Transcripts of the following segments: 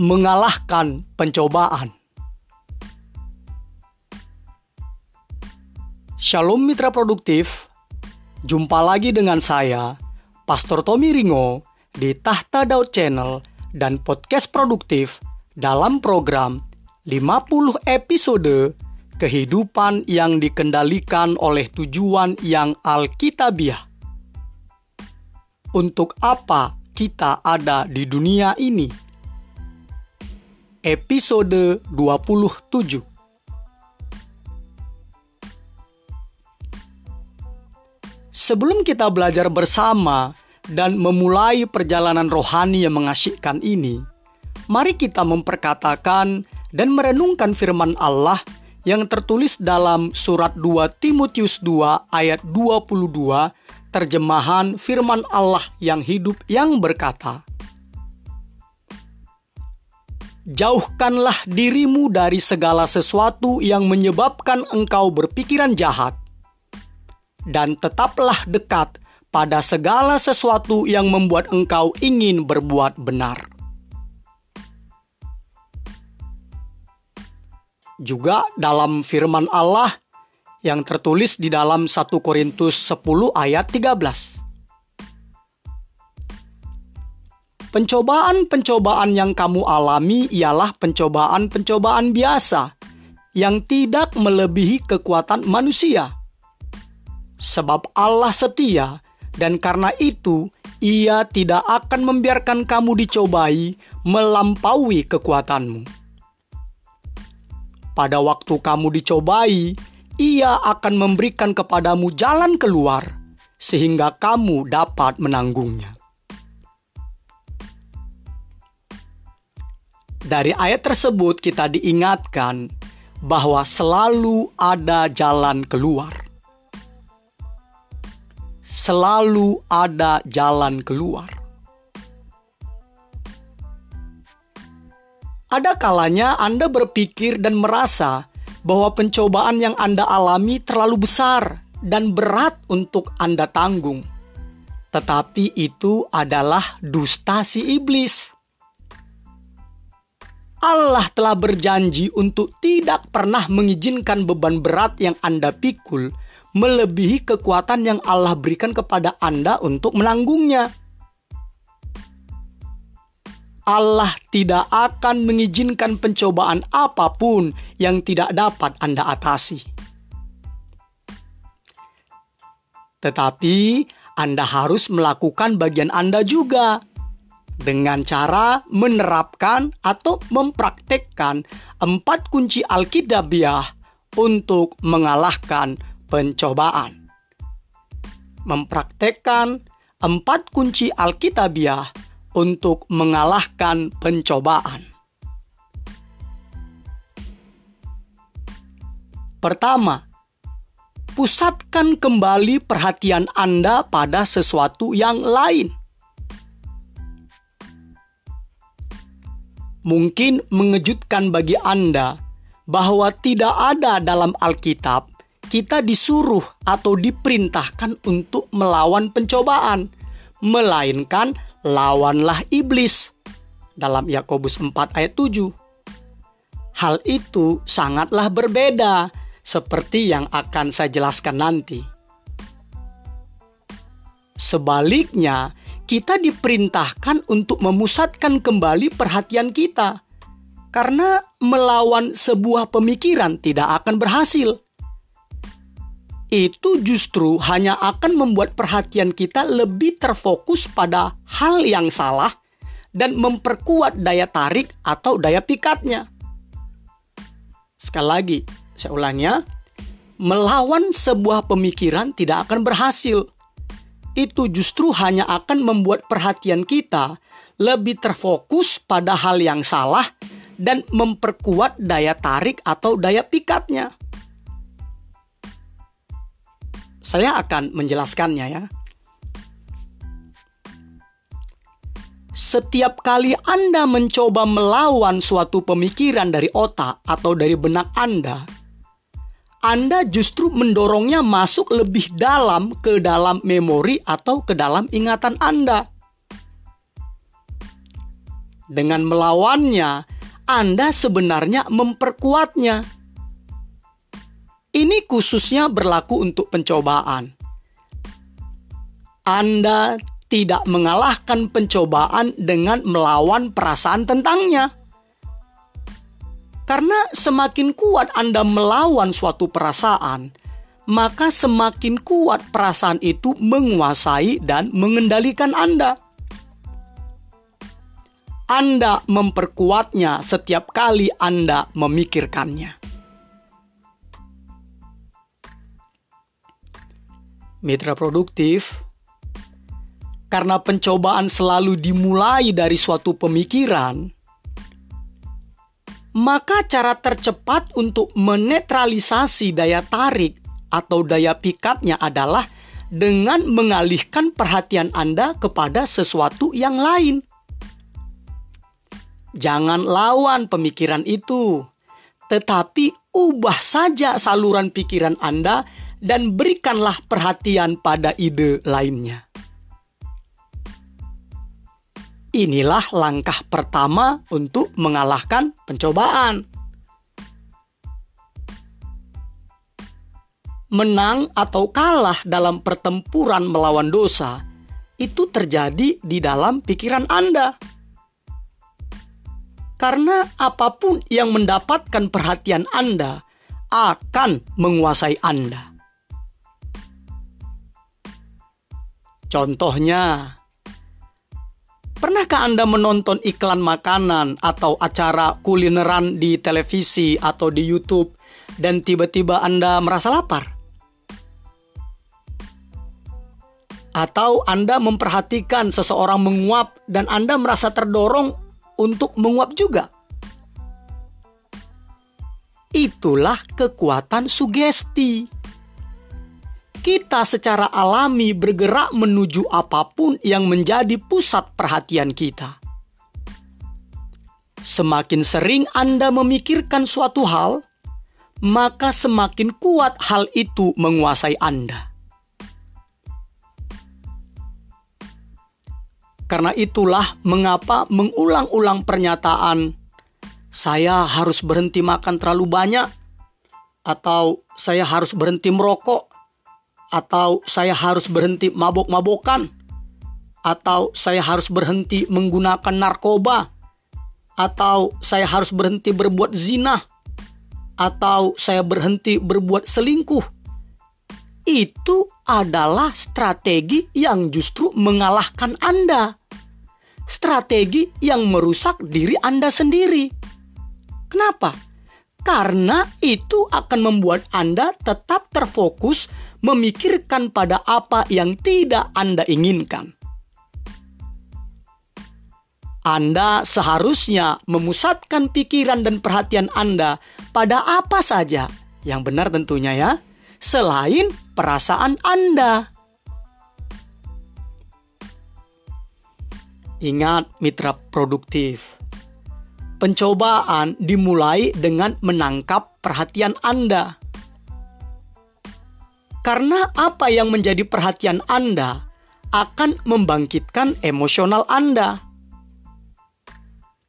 mengalahkan pencobaan. Shalom mitra produktif, jumpa lagi dengan saya, Pastor Tommy Ringo, di Tahta Daud Channel dan podcast produktif dalam program 50 episode kehidupan yang dikendalikan oleh tujuan yang alkitabiah. Untuk apa kita ada di dunia ini? Episode 27 Sebelum kita belajar bersama dan memulai perjalanan rohani yang mengasyikkan ini, mari kita memperkatakan dan merenungkan firman Allah yang tertulis dalam surat 2 Timotius 2 ayat 22 terjemahan firman Allah yang hidup yang berkata, Jauhkanlah dirimu dari segala sesuatu yang menyebabkan engkau berpikiran jahat, dan tetaplah dekat pada segala sesuatu yang membuat engkau ingin berbuat benar. Juga dalam firman Allah yang tertulis di dalam 1 Korintus 10 ayat 13. Pencobaan-pencobaan yang kamu alami ialah pencobaan-pencobaan biasa yang tidak melebihi kekuatan manusia. Sebab Allah setia dan karena itu ia tidak akan membiarkan kamu dicobai melampaui kekuatanmu. Pada waktu kamu dicobai, ia akan memberikan kepadamu jalan keluar, sehingga kamu dapat menanggungnya. Dari ayat tersebut, kita diingatkan bahwa selalu ada jalan keluar. Selalu ada jalan keluar. Ada kalanya Anda berpikir dan merasa bahwa pencobaan yang Anda alami terlalu besar dan berat untuk Anda tanggung. Tetapi itu adalah dusta si iblis. Allah telah berjanji untuk tidak pernah mengizinkan beban berat yang Anda pikul melebihi kekuatan yang Allah berikan kepada Anda untuk menanggungnya. Allah tidak akan mengizinkan pencobaan apa pun yang tidak dapat Anda atasi. Tetapi Anda harus melakukan bagian Anda juga dengan cara menerapkan atau mempraktekkan empat kunci Alkitabiah untuk mengalahkan pencobaan. Mempraktekkan empat kunci Alkitabiah untuk mengalahkan pencobaan. Pertama, pusatkan kembali perhatian Anda pada sesuatu yang lain. Mungkin mengejutkan bagi Anda bahwa tidak ada dalam Alkitab kita disuruh atau diperintahkan untuk melawan pencobaan, melainkan lawanlah iblis. Dalam Yakobus 4 ayat 7. Hal itu sangatlah berbeda seperti yang akan saya jelaskan nanti. Sebaliknya, kita diperintahkan untuk memusatkan kembali perhatian kita. Karena melawan sebuah pemikiran tidak akan berhasil itu justru hanya akan membuat perhatian kita lebih terfokus pada hal yang salah dan memperkuat daya tarik atau daya pikatnya. Sekali lagi, saya ulangnya, melawan sebuah pemikiran tidak akan berhasil. Itu justru hanya akan membuat perhatian kita lebih terfokus pada hal yang salah dan memperkuat daya tarik atau daya pikatnya. Saya akan menjelaskannya ya. Setiap kali Anda mencoba melawan suatu pemikiran dari otak atau dari benak Anda, Anda justru mendorongnya masuk lebih dalam ke dalam memori atau ke dalam ingatan Anda. Dengan melawannya, Anda sebenarnya memperkuatnya. Ini khususnya berlaku untuk pencobaan. Anda tidak mengalahkan pencobaan dengan melawan perasaan tentangnya. Karena semakin kuat Anda melawan suatu perasaan, maka semakin kuat perasaan itu menguasai dan mengendalikan Anda. Anda memperkuatnya setiap kali Anda memikirkannya. Mitra produktif, karena pencobaan selalu dimulai dari suatu pemikiran, maka cara tercepat untuk menetralisasi daya tarik atau daya pikatnya adalah dengan mengalihkan perhatian Anda kepada sesuatu yang lain. Jangan lawan pemikiran itu, tetapi ubah saja saluran pikiran Anda dan berikanlah perhatian pada ide lainnya. Inilah langkah pertama untuk mengalahkan pencobaan. Menang atau kalah dalam pertempuran melawan dosa itu terjadi di dalam pikiran Anda. Karena apa pun yang mendapatkan perhatian Anda akan menguasai Anda. Contohnya, Pernahkah Anda menonton iklan makanan atau acara kulineran di televisi atau di YouTube dan tiba-tiba Anda merasa lapar? Atau Anda memperhatikan seseorang menguap dan Anda merasa terdorong untuk menguap juga? Itulah kekuatan sugesti kita secara alami bergerak menuju apa pun yang menjadi pusat perhatian kita. Semakin sering Anda memikirkan suatu hal, maka semakin kuat hal itu menguasai Anda. Karena itulah mengapa mengulang-ulang pernyataan "saya harus berhenti makan terlalu banyak" atau "saya harus berhenti merokok" atau saya harus berhenti mabok-mabokan, atau saya harus berhenti menggunakan narkoba, atau saya harus berhenti berbuat zina, atau saya berhenti berbuat selingkuh. Itu adalah strategi yang justru mengalahkan Anda. Strategi yang merusak diri Anda sendiri. Kenapa? Karena itu akan membuat Anda tetap terfokus memikirkan pada apa yang tidak Anda inginkan. Anda seharusnya memusatkan pikiran dan perhatian Anda pada apa saja yang benar tentunya ya, selain perasaan Anda. Ingat mitra produktif. Pencobaan dimulai dengan menangkap perhatian Anda. Karena apa yang menjadi perhatian Anda akan membangkitkan emosional Anda.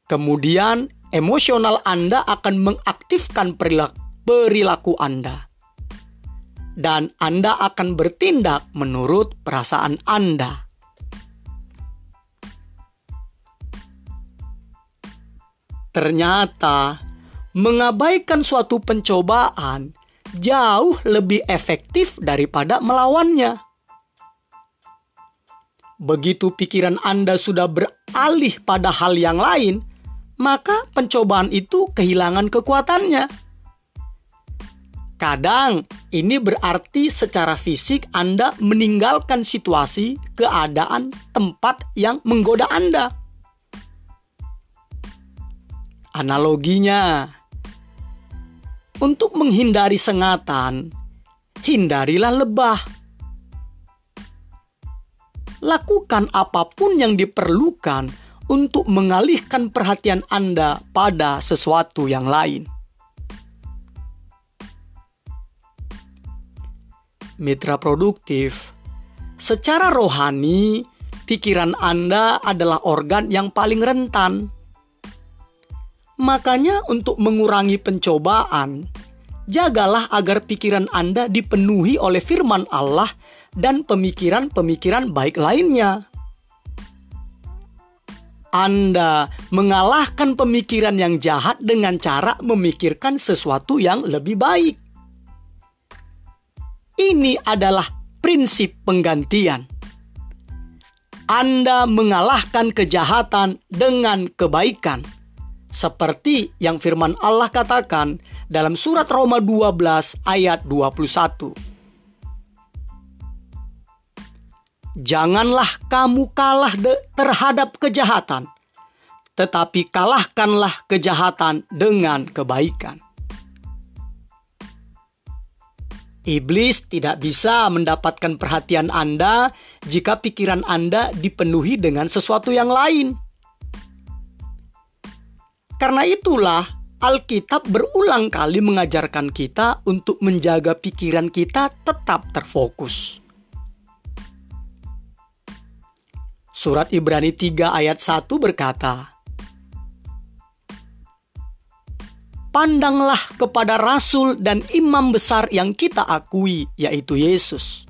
Kemudian, emosional Anda akan mengaktifkan perilaku Anda. Dan Anda akan bertindak menurut perasaan Anda. Ternyata, mengabaikan suatu pencobaan jauh lebih efektif daripada melawannya. Begitu pikiran Anda sudah beralih pada hal yang lain, maka pencobaan itu kehilangan kekuatannya. Kadang ini berarti secara fisik Anda meninggalkan situasi, keadaan, tempat yang menggoda Anda. Analoginya, untuk menghindari sengatan, hindarilah lebah. Lakukan apa pun yang diperlukan untuk mengalihkan perhatian Anda pada sesuatu yang lain. Mitra produktif, secara rohani, pikiran Anda adalah organ yang paling rentan Makanya, untuk mengurangi pencobaan, jagalah agar pikiran Anda dipenuhi oleh firman Allah dan pemikiran-pemikiran baik lainnya. Anda mengalahkan pemikiran yang jahat dengan cara memikirkan sesuatu yang lebih baik. Ini adalah prinsip penggantian. Anda mengalahkan kejahatan dengan kebaikan seperti yang firman Allah katakan dalam surat Roma 12 ayat 21. Janganlah kamu kalah terhadap kejahatan, tetapi kalahkanlah kejahatan dengan kebaikan. Iblis tidak bisa mendapatkan perhatian Anda jika pikiran Anda dipenuhi dengan sesuatu yang lain. Karena itulah Alkitab berulang kali mengajarkan kita untuk menjaga pikiran kita tetap terfokus. Surat Ibrani 3 ayat 1 berkata, Pandanglah kepada rasul dan imam besar yang kita akui, yaitu Yesus.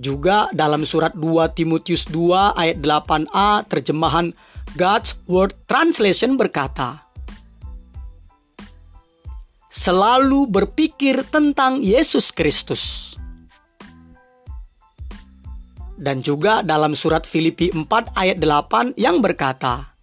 Juga dalam surat 2 Timotius 2 ayat 8a terjemahan God's Word Translation berkata, Selalu berpikir tentang Yesus Kristus. Dan juga dalam surat Filipi 4 ayat 8 yang berkata,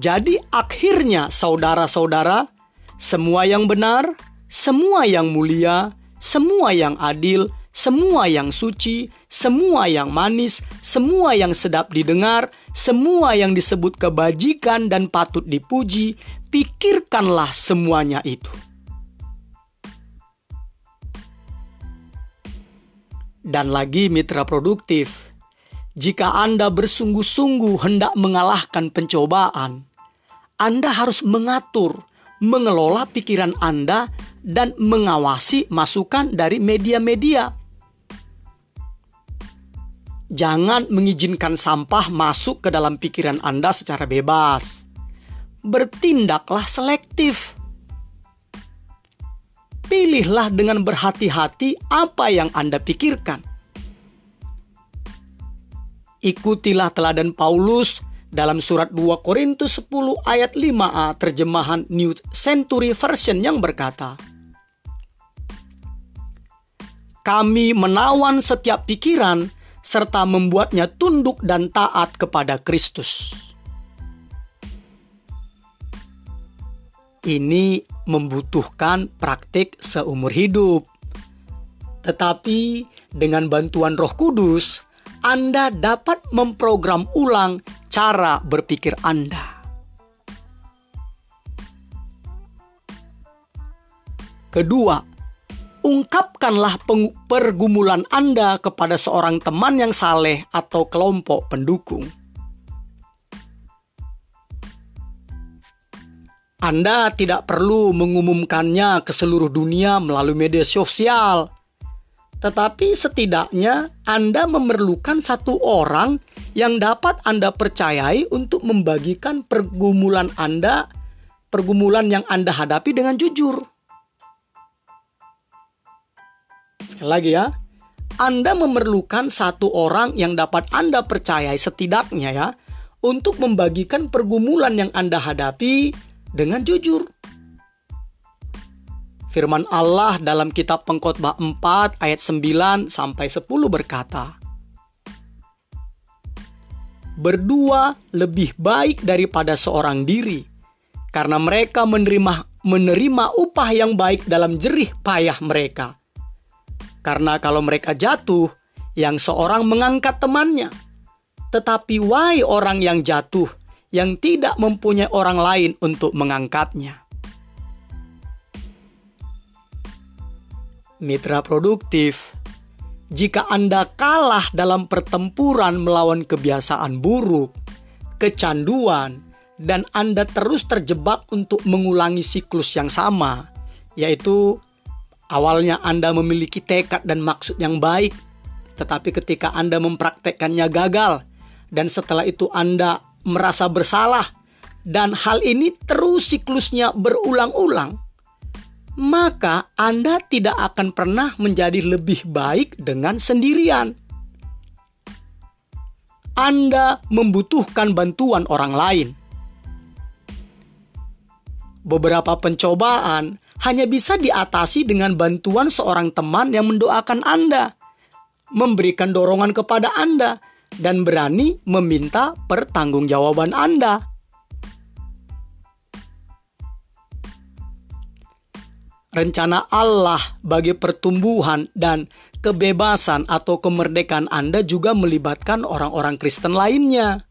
Jadi akhirnya saudara-saudara, semua yang benar, semua yang mulia, semua yang adil, semua yang suci, semua yang manis, semua yang sedap didengar, semua yang disebut kebajikan dan patut dipuji, pikirkanlah semuanya itu. Dan lagi mitra produktif, jika Anda bersungguh-sungguh hendak mengalahkan pencobaan, Anda harus mengatur, mengelola pikiran Anda dan mengawasi masukan dari media-media Jangan mengizinkan sampah masuk ke dalam pikiran Anda secara bebas. Bertindaklah selektif. Pilihlah dengan berhati-hati apa yang Anda pikirkan. Ikutilah teladan Paulus dalam surat 2 Korintus 10 ayat 5a terjemahan New Century Version yang berkata, Kami menawan setiap pikiran serta membuatnya tunduk dan taat kepada Kristus. Ini membutuhkan praktik seumur hidup. Tetapi dengan bantuan Roh Kudus, Anda dapat memprogram ulang cara berpikir Anda. Kedua, ungkapkanlah pergumulan Anda kepada seorang teman yang saleh atau kelompok pendukung. Anda tidak perlu mengumumkannya ke seluruh dunia melalui media sosial, tetapi setidaknya Anda memerlukan satu orang yang dapat Anda percayai untuk membagikan pergumulan Anda, pergumulan yang Anda hadapi dengan jujur. Sekali lagi ya, Anda memerlukan satu orang yang dapat Anda percayai setidaknya ya, untuk membagikan pergumulan yang Anda hadapi dengan jujur. Firman Allah dalam kitab Pengkhotbah 4 ayat 9 sampai 10 berkata, Berdua lebih baik daripada seorang diri, karena mereka menerima menerima upah yang baik dalam jerih payah mereka. Karena kalau mereka jatuh, yang seorang mengangkat temannya. Tetapi wahai orang yang jatuh, yang tidak mempunyai orang lain untuk mengangkatnya. Mitra produktif, jika Anda kalah dalam pertempuran melawan kebiasaan buruk, kecanduan, dan Anda terus terjebak untuk mengulangi siklus yang sama, yaitu Awalnya Anda memiliki tekad dan maksud yang baik, tetapi ketika Anda mempraktekkannya gagal, dan setelah itu Anda merasa bersalah dan hal ini terus siklusnya berulang-ulang, maka Anda tidak akan pernah menjadi lebih baik dengan sendirian. Anda membutuhkan bantuan orang lain. Beberapa pencobaan hanya bisa diatasi dengan bantuan seorang teman yang mendoakan Anda, memberikan dorongan kepada Anda, dan berani meminta pertanggungjawaban Anda. rencana Allah bagi pertumbuhan dan kebebasan atau kemerdekaan Anda juga melibatkan orang-orang Kristen lainnya.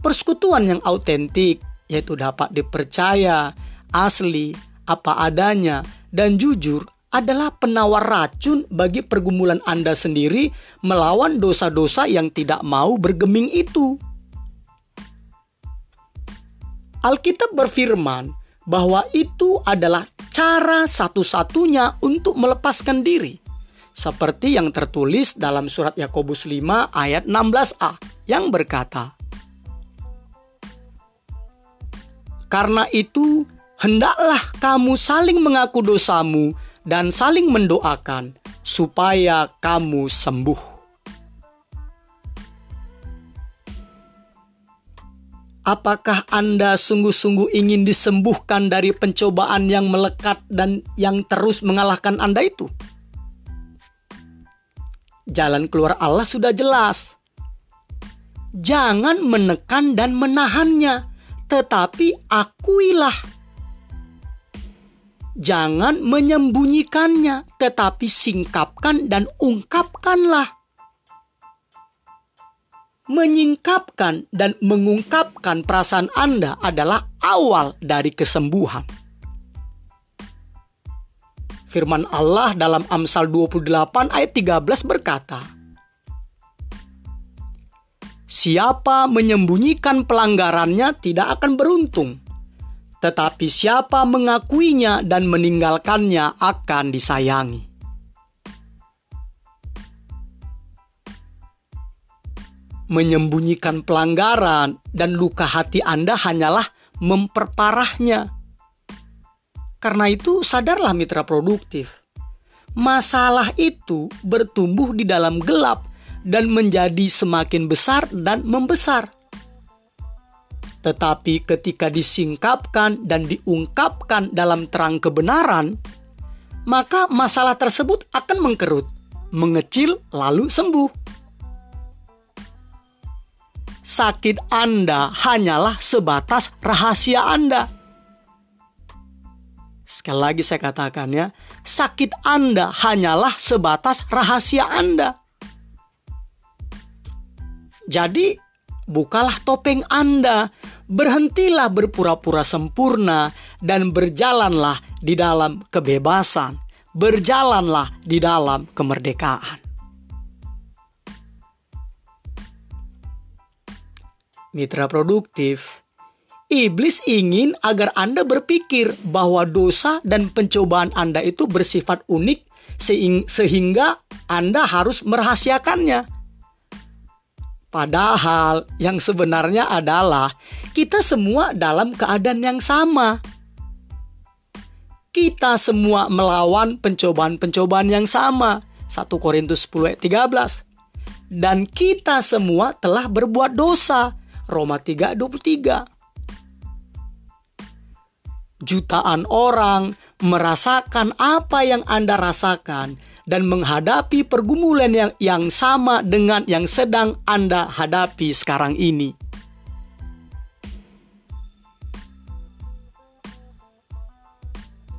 Persekutuan yang autentik, yaitu dapat dipercaya, asli, apa adanya, dan jujur adalah penawar racun bagi pergumulan Anda sendiri melawan dosa-dosa yang tidak mau bergeming itu. Alkitab berfirman, bahwa itu adalah cara satu-satunya untuk melepaskan diri. Seperti yang tertulis dalam surat Yakobus 5 ayat 16a yang berkata, Karena itu, hendaklah kamu saling mengaku dosamu dan saling mendoakan supaya kamu sembuh. Apakah Anda sungguh-sungguh ingin disembuhkan dari pencobaan yang melekat dan yang terus mengalahkan Anda itu? Jalan keluar Allah sudah jelas. Jangan menekan dan menahannya, tetapi akuilah. Jangan menyembunyikannya, tetapi singkapkan dan ungkapkanlah menyingkapkan dan mengungkapkan perasaan Anda adalah awal dari kesembuhan. Firman Allah dalam Amsal 28 ayat 13 berkata, Siapa menyembunyikan pelanggarannya tidak akan beruntung, tetapi siapa mengakuinya dan meninggalkannya akan disayangi. menyembunyikan pelanggaran dan luka hati Anda hanyalah memperparahnya. Karena itu, sadarlah mitra produktif. Masalah itu bertumbuh di dalam gelap dan menjadi semakin besar dan membesar. Tetapi ketika disingkapkan dan diungkapkan dalam terang kebenaran, maka masalah tersebut akan mengkerut, mengecil, lalu sembuh sakit Anda hanyalah sebatas rahasia Anda. Sekali lagi saya katakan ya, sakit Anda hanyalah sebatas rahasia Anda. Jadi, bukalah topeng Anda, berhentilah berpura-pura sempurna, dan berjalanlah di dalam kebebasan, berjalanlah di dalam kemerdekaan. mitra produktif. Iblis ingin agar Anda berpikir bahwa dosa dan pencobaan Anda itu bersifat unik sehingga Anda harus merahasiakannya. Padahal yang sebenarnya adalah kita semua dalam keadaan yang sama. Kita semua melawan pencobaan-pencobaan yang sama. 1 Korintus 10 ayat 13. Dan kita semua telah berbuat dosa Roma 3:23. Jutaan orang merasakan apa yang Anda rasakan dan menghadapi pergumulan yang yang sama dengan yang sedang Anda hadapi sekarang ini.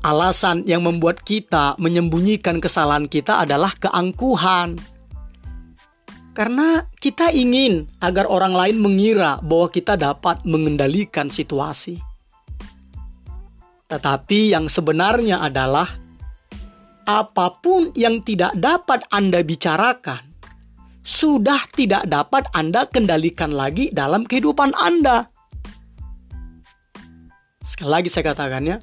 Alasan yang membuat kita menyembunyikan kesalahan kita adalah keangkuhan karena kita ingin agar orang lain mengira bahwa kita dapat mengendalikan situasi. Tetapi yang sebenarnya adalah apa pun yang tidak dapat Anda bicarakan sudah tidak dapat Anda kendalikan lagi dalam kehidupan Anda. Sekali lagi saya katakan ya,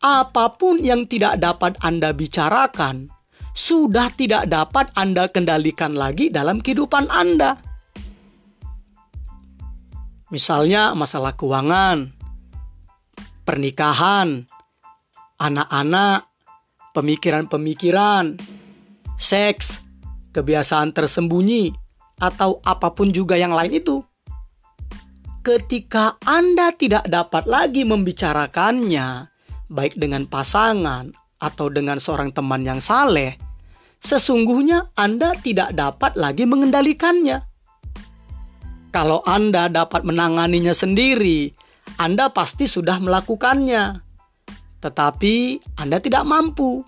apa pun yang tidak dapat Anda bicarakan sudah tidak dapat Anda kendalikan lagi dalam kehidupan Anda. Misalnya masalah keuangan, pernikahan, anak-anak, pemikiran-pemikiran, seks, kebiasaan tersembunyi, atau apa pun juga yang lain itu. Ketika Anda tidak dapat lagi membicarakannya, baik dengan pasangan atau dengan seorang teman yang saleh, sesungguhnya Anda tidak dapat lagi mengendalikannya. Kalau Anda dapat menanganinya sendiri, Anda pasti sudah melakukannya. Tetapi Anda tidak mampu.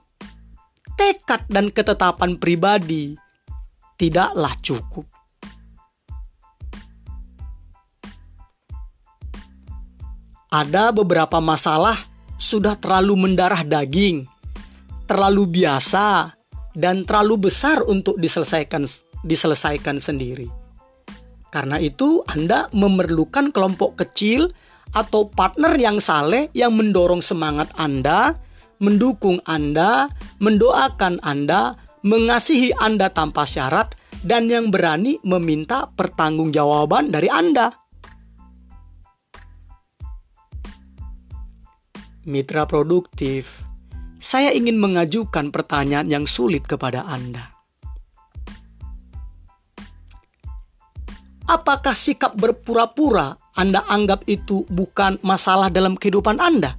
Tekad dan ketetapan pribadi tidaklah cukup. Ada beberapa masalah sudah terlalu mendarah daging, terlalu biasa, dan terlalu besar untuk diselesaikan diselesaikan sendiri. Karena itu, Anda memerlukan kelompok kecil atau partner yang saleh yang mendorong semangat Anda, mendukung Anda, mendoakan Anda, mengasihi Anda tanpa syarat, dan yang berani meminta pertanggungjawaban dari Anda. Mitra produktif, saya ingin mengajukan pertanyaan yang sulit kepada Anda. Apakah sikap berpura-pura Anda anggap itu bukan masalah dalam kehidupan Anda?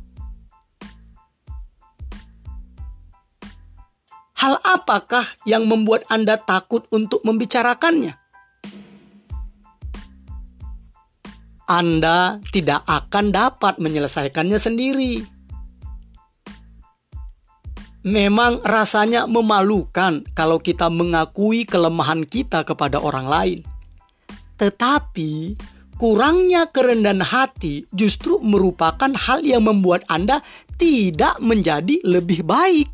Hal apakah yang membuat Anda takut untuk membicarakannya? Anda tidak akan dapat menyelesaikannya sendiri memang rasanya memalukan kalau kita mengakui kelemahan kita kepada orang lain. Tetapi kurangnya kerendahan hati justru merupakan hal yang membuat Anda tidak menjadi lebih baik.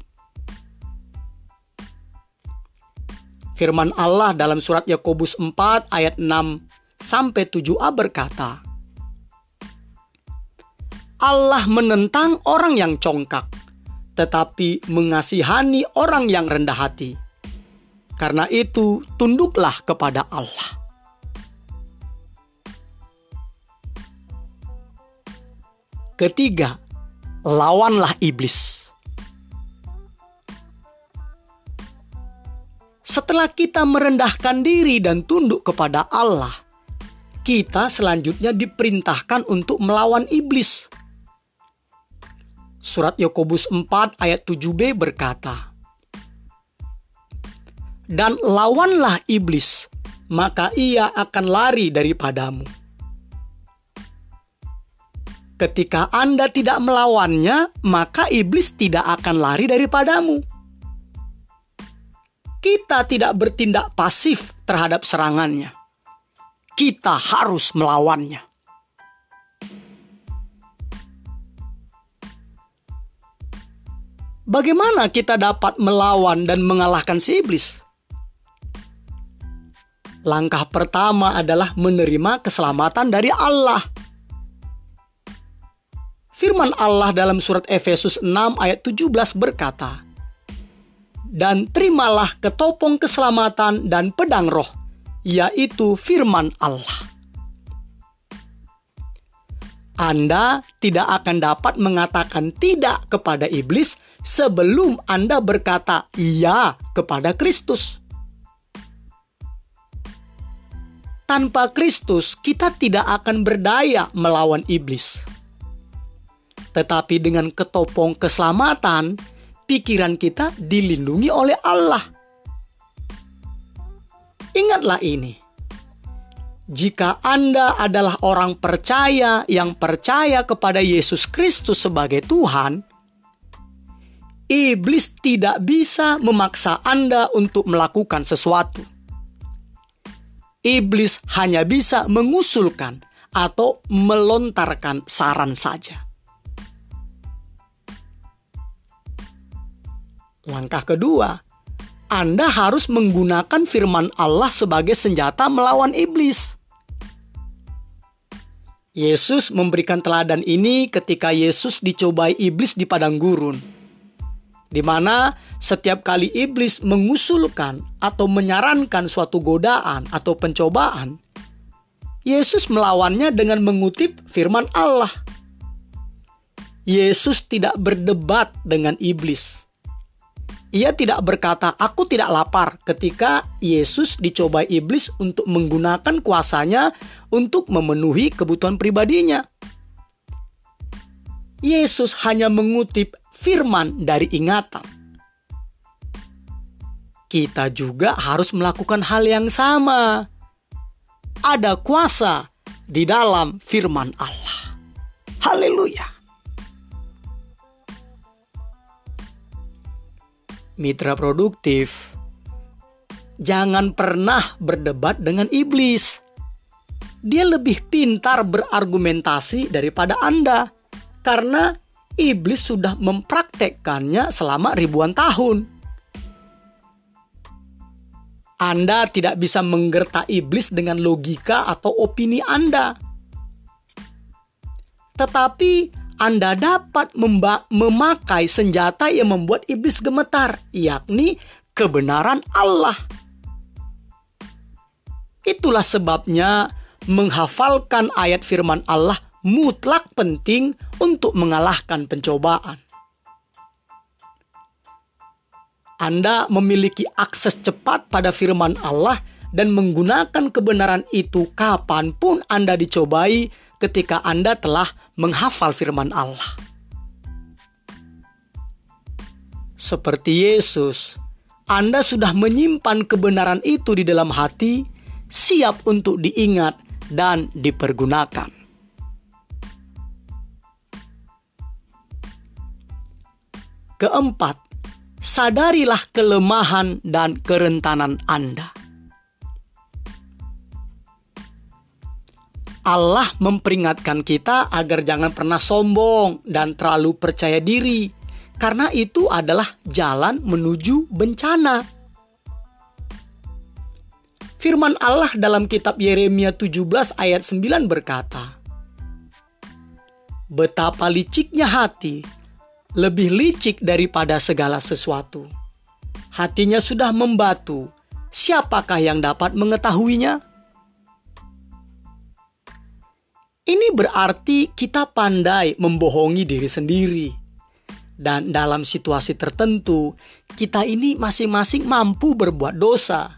Firman Allah dalam surat Yakobus 4 ayat 6 sampai 7a berkata, Allah menentang orang yang congkak tetapi mengasihani orang yang rendah hati. Karena itu, tunduklah kepada Allah. Ketiga, lawanlah iblis. Setelah kita merendahkan diri dan tunduk kepada Allah, kita selanjutnya diperintahkan untuk melawan iblis. Surat Yakobus 4 ayat 7b berkata, Dan lawanlah iblis, maka ia akan lari daripadamu. Ketika Anda tidak melawannya, maka iblis tidak akan lari daripadamu. Kita tidak bertindak pasif terhadap serangannya. Kita harus melawannya. Bagaimana kita dapat melawan dan mengalahkan si iblis? Langkah pertama adalah menerima keselamatan dari Allah. Firman Allah dalam surat Efesus 6 ayat 17 berkata, Dan terimalah ketopong keselamatan dan pedang roh, yaitu firman Allah. Anda tidak akan dapat mengatakan tidak kepada iblis sebelum Anda berkata "iya" kepada Kristus. Tanpa Kristus, kita tidak akan berdaya melawan iblis. Tetapi dengan ketopong keselamatan, pikiran kita dilindungi oleh Allah. Ingatlah ini. Jika Anda adalah orang percaya yang percaya kepada Yesus Kristus sebagai Tuhan, Iblis tidak bisa memaksa Anda untuk melakukan sesuatu. Iblis hanya bisa mengusulkan atau melontarkan saran saja. Langkah kedua, Anda harus menggunakan firman Allah sebagai senjata melawan iblis. Yesus memberikan teladan ini ketika Yesus dicobai iblis di padang gurun di mana setiap kali iblis mengusulkan atau menyarankan suatu godaan atau pencobaan, Yesus melawannya dengan mengutip firman Allah. Yesus tidak berdebat dengan iblis. Ia tidak berkata, "Aku tidak lapar." Ketika Yesus dicobai iblis untuk menggunakan kuasanya untuk memenuhi kebutuhan pribadinya. Yesus hanya mengutip firman dari ingatan. Kita juga harus melakukan hal yang sama. Ada kuasa di dalam firman Allah. Haleluya! Mitra produktif, jangan pernah berdebat dengan iblis. Dia lebih pintar berargumentasi daripada Anda karena iblis sudah mempraktekkannya selama ribuan tahun. Anda tidak bisa menggerta iblis dengan logika atau opini Anda. Tetapi anda dapat memakai senjata yang membuat iblis gemetar, yakni kebenaran Allah. Itulah sebabnya menghafalkan ayat firman Allah mutlak penting untuk mengalahkan pencobaan. Anda memiliki akses cepat pada firman Allah dan menggunakan kebenaran itu kapan pun Anda dicobai ketika Anda telah menghafal firman Allah. Seperti Yesus, Anda sudah menyimpan kebenaran itu di dalam hati, siap untuk diingat dan dipergunakan. Keempat, sadarilah kelemahan dan kerentanan Anda. Allah memperingatkan kita agar jangan pernah sombong dan terlalu percaya diri, karena itu adalah jalan menuju bencana. Firman Allah dalam kitab Yeremia 17 ayat 9 berkata, Betapa liciknya hati, lebih licik daripada segala sesuatu. Hatinya sudah membatu, siapakah yang dapat mengetahuinya? Ini berarti kita pandai membohongi diri sendiri. Dan dalam situasi tertentu, kita ini masing-masing mampu berbuat dosa.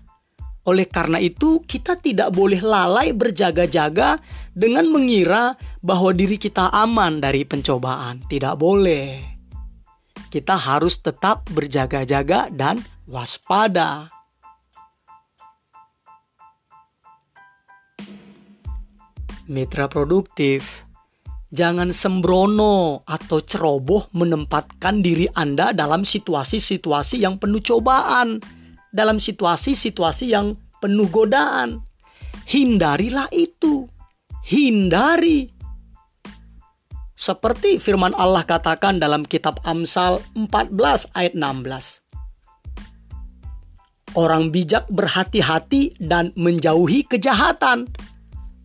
Oleh karena itu, kita tidak boleh lalai berjaga-jaga dengan mengira bahwa diri kita aman dari pencobaan. Tidak boleh. Kita harus tetap berjaga-jaga dan waspada. Mitra produktif, jangan sembrono atau ceroboh menempatkan diri Anda dalam situasi-situasi yang penuh cobaan, dalam situasi-situasi yang penuh godaan. Hindarilah itu. Hindari. Seperti firman Allah katakan dalam kitab Amsal 14 ayat 16. Orang bijak berhati-hati dan menjauhi kejahatan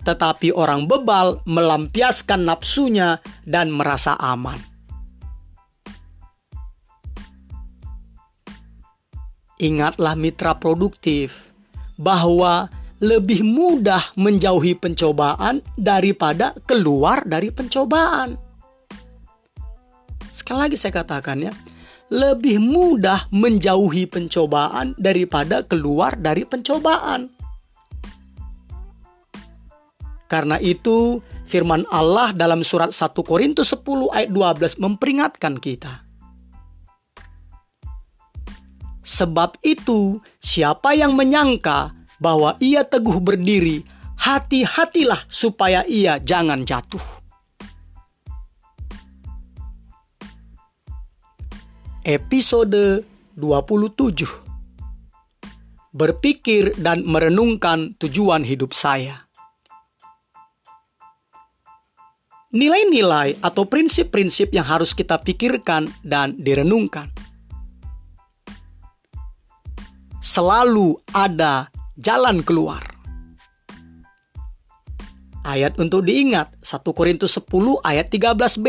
tetapi orang bebal melampiaskan nafsunya dan merasa aman. Ingatlah mitra produktif bahwa lebih mudah menjauhi pencobaan daripada keluar dari pencobaan. Sekali lagi saya katakan ya, lebih mudah menjauhi pencobaan daripada keluar dari pencobaan. Karena itu, firman Allah dalam surat 1 Korintus 10 ayat 12 memperingatkan kita. Sebab itu, siapa yang menyangka bahwa ia teguh berdiri, hati-hatilah supaya ia jangan jatuh. Episode 27 Berpikir dan merenungkan tujuan hidup saya. Nilai-nilai atau prinsip-prinsip yang harus kita pikirkan dan direnungkan. Selalu ada jalan keluar. Ayat untuk diingat 1 Korintus 10 ayat 13b.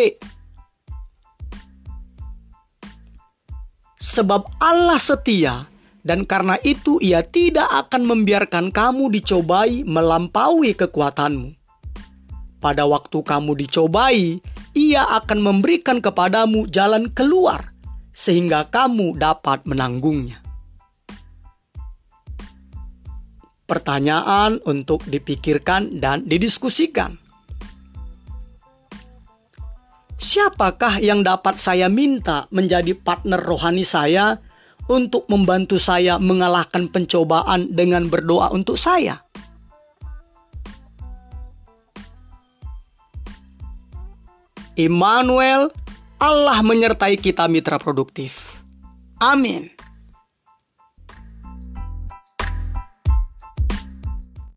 Sebab Allah setia dan karena itu ia tidak akan membiarkan kamu dicobai melampaui kekuatanmu. Pada waktu kamu dicobai, ia akan memberikan kepadamu jalan keluar sehingga kamu dapat menanggungnya. Pertanyaan untuk dipikirkan dan didiskusikan. Siapakah yang dapat saya minta menjadi partner rohani saya untuk membantu saya mengalahkan pencobaan dengan berdoa untuk saya. Immanuel, Allah menyertai kita mitra produktif. Amin.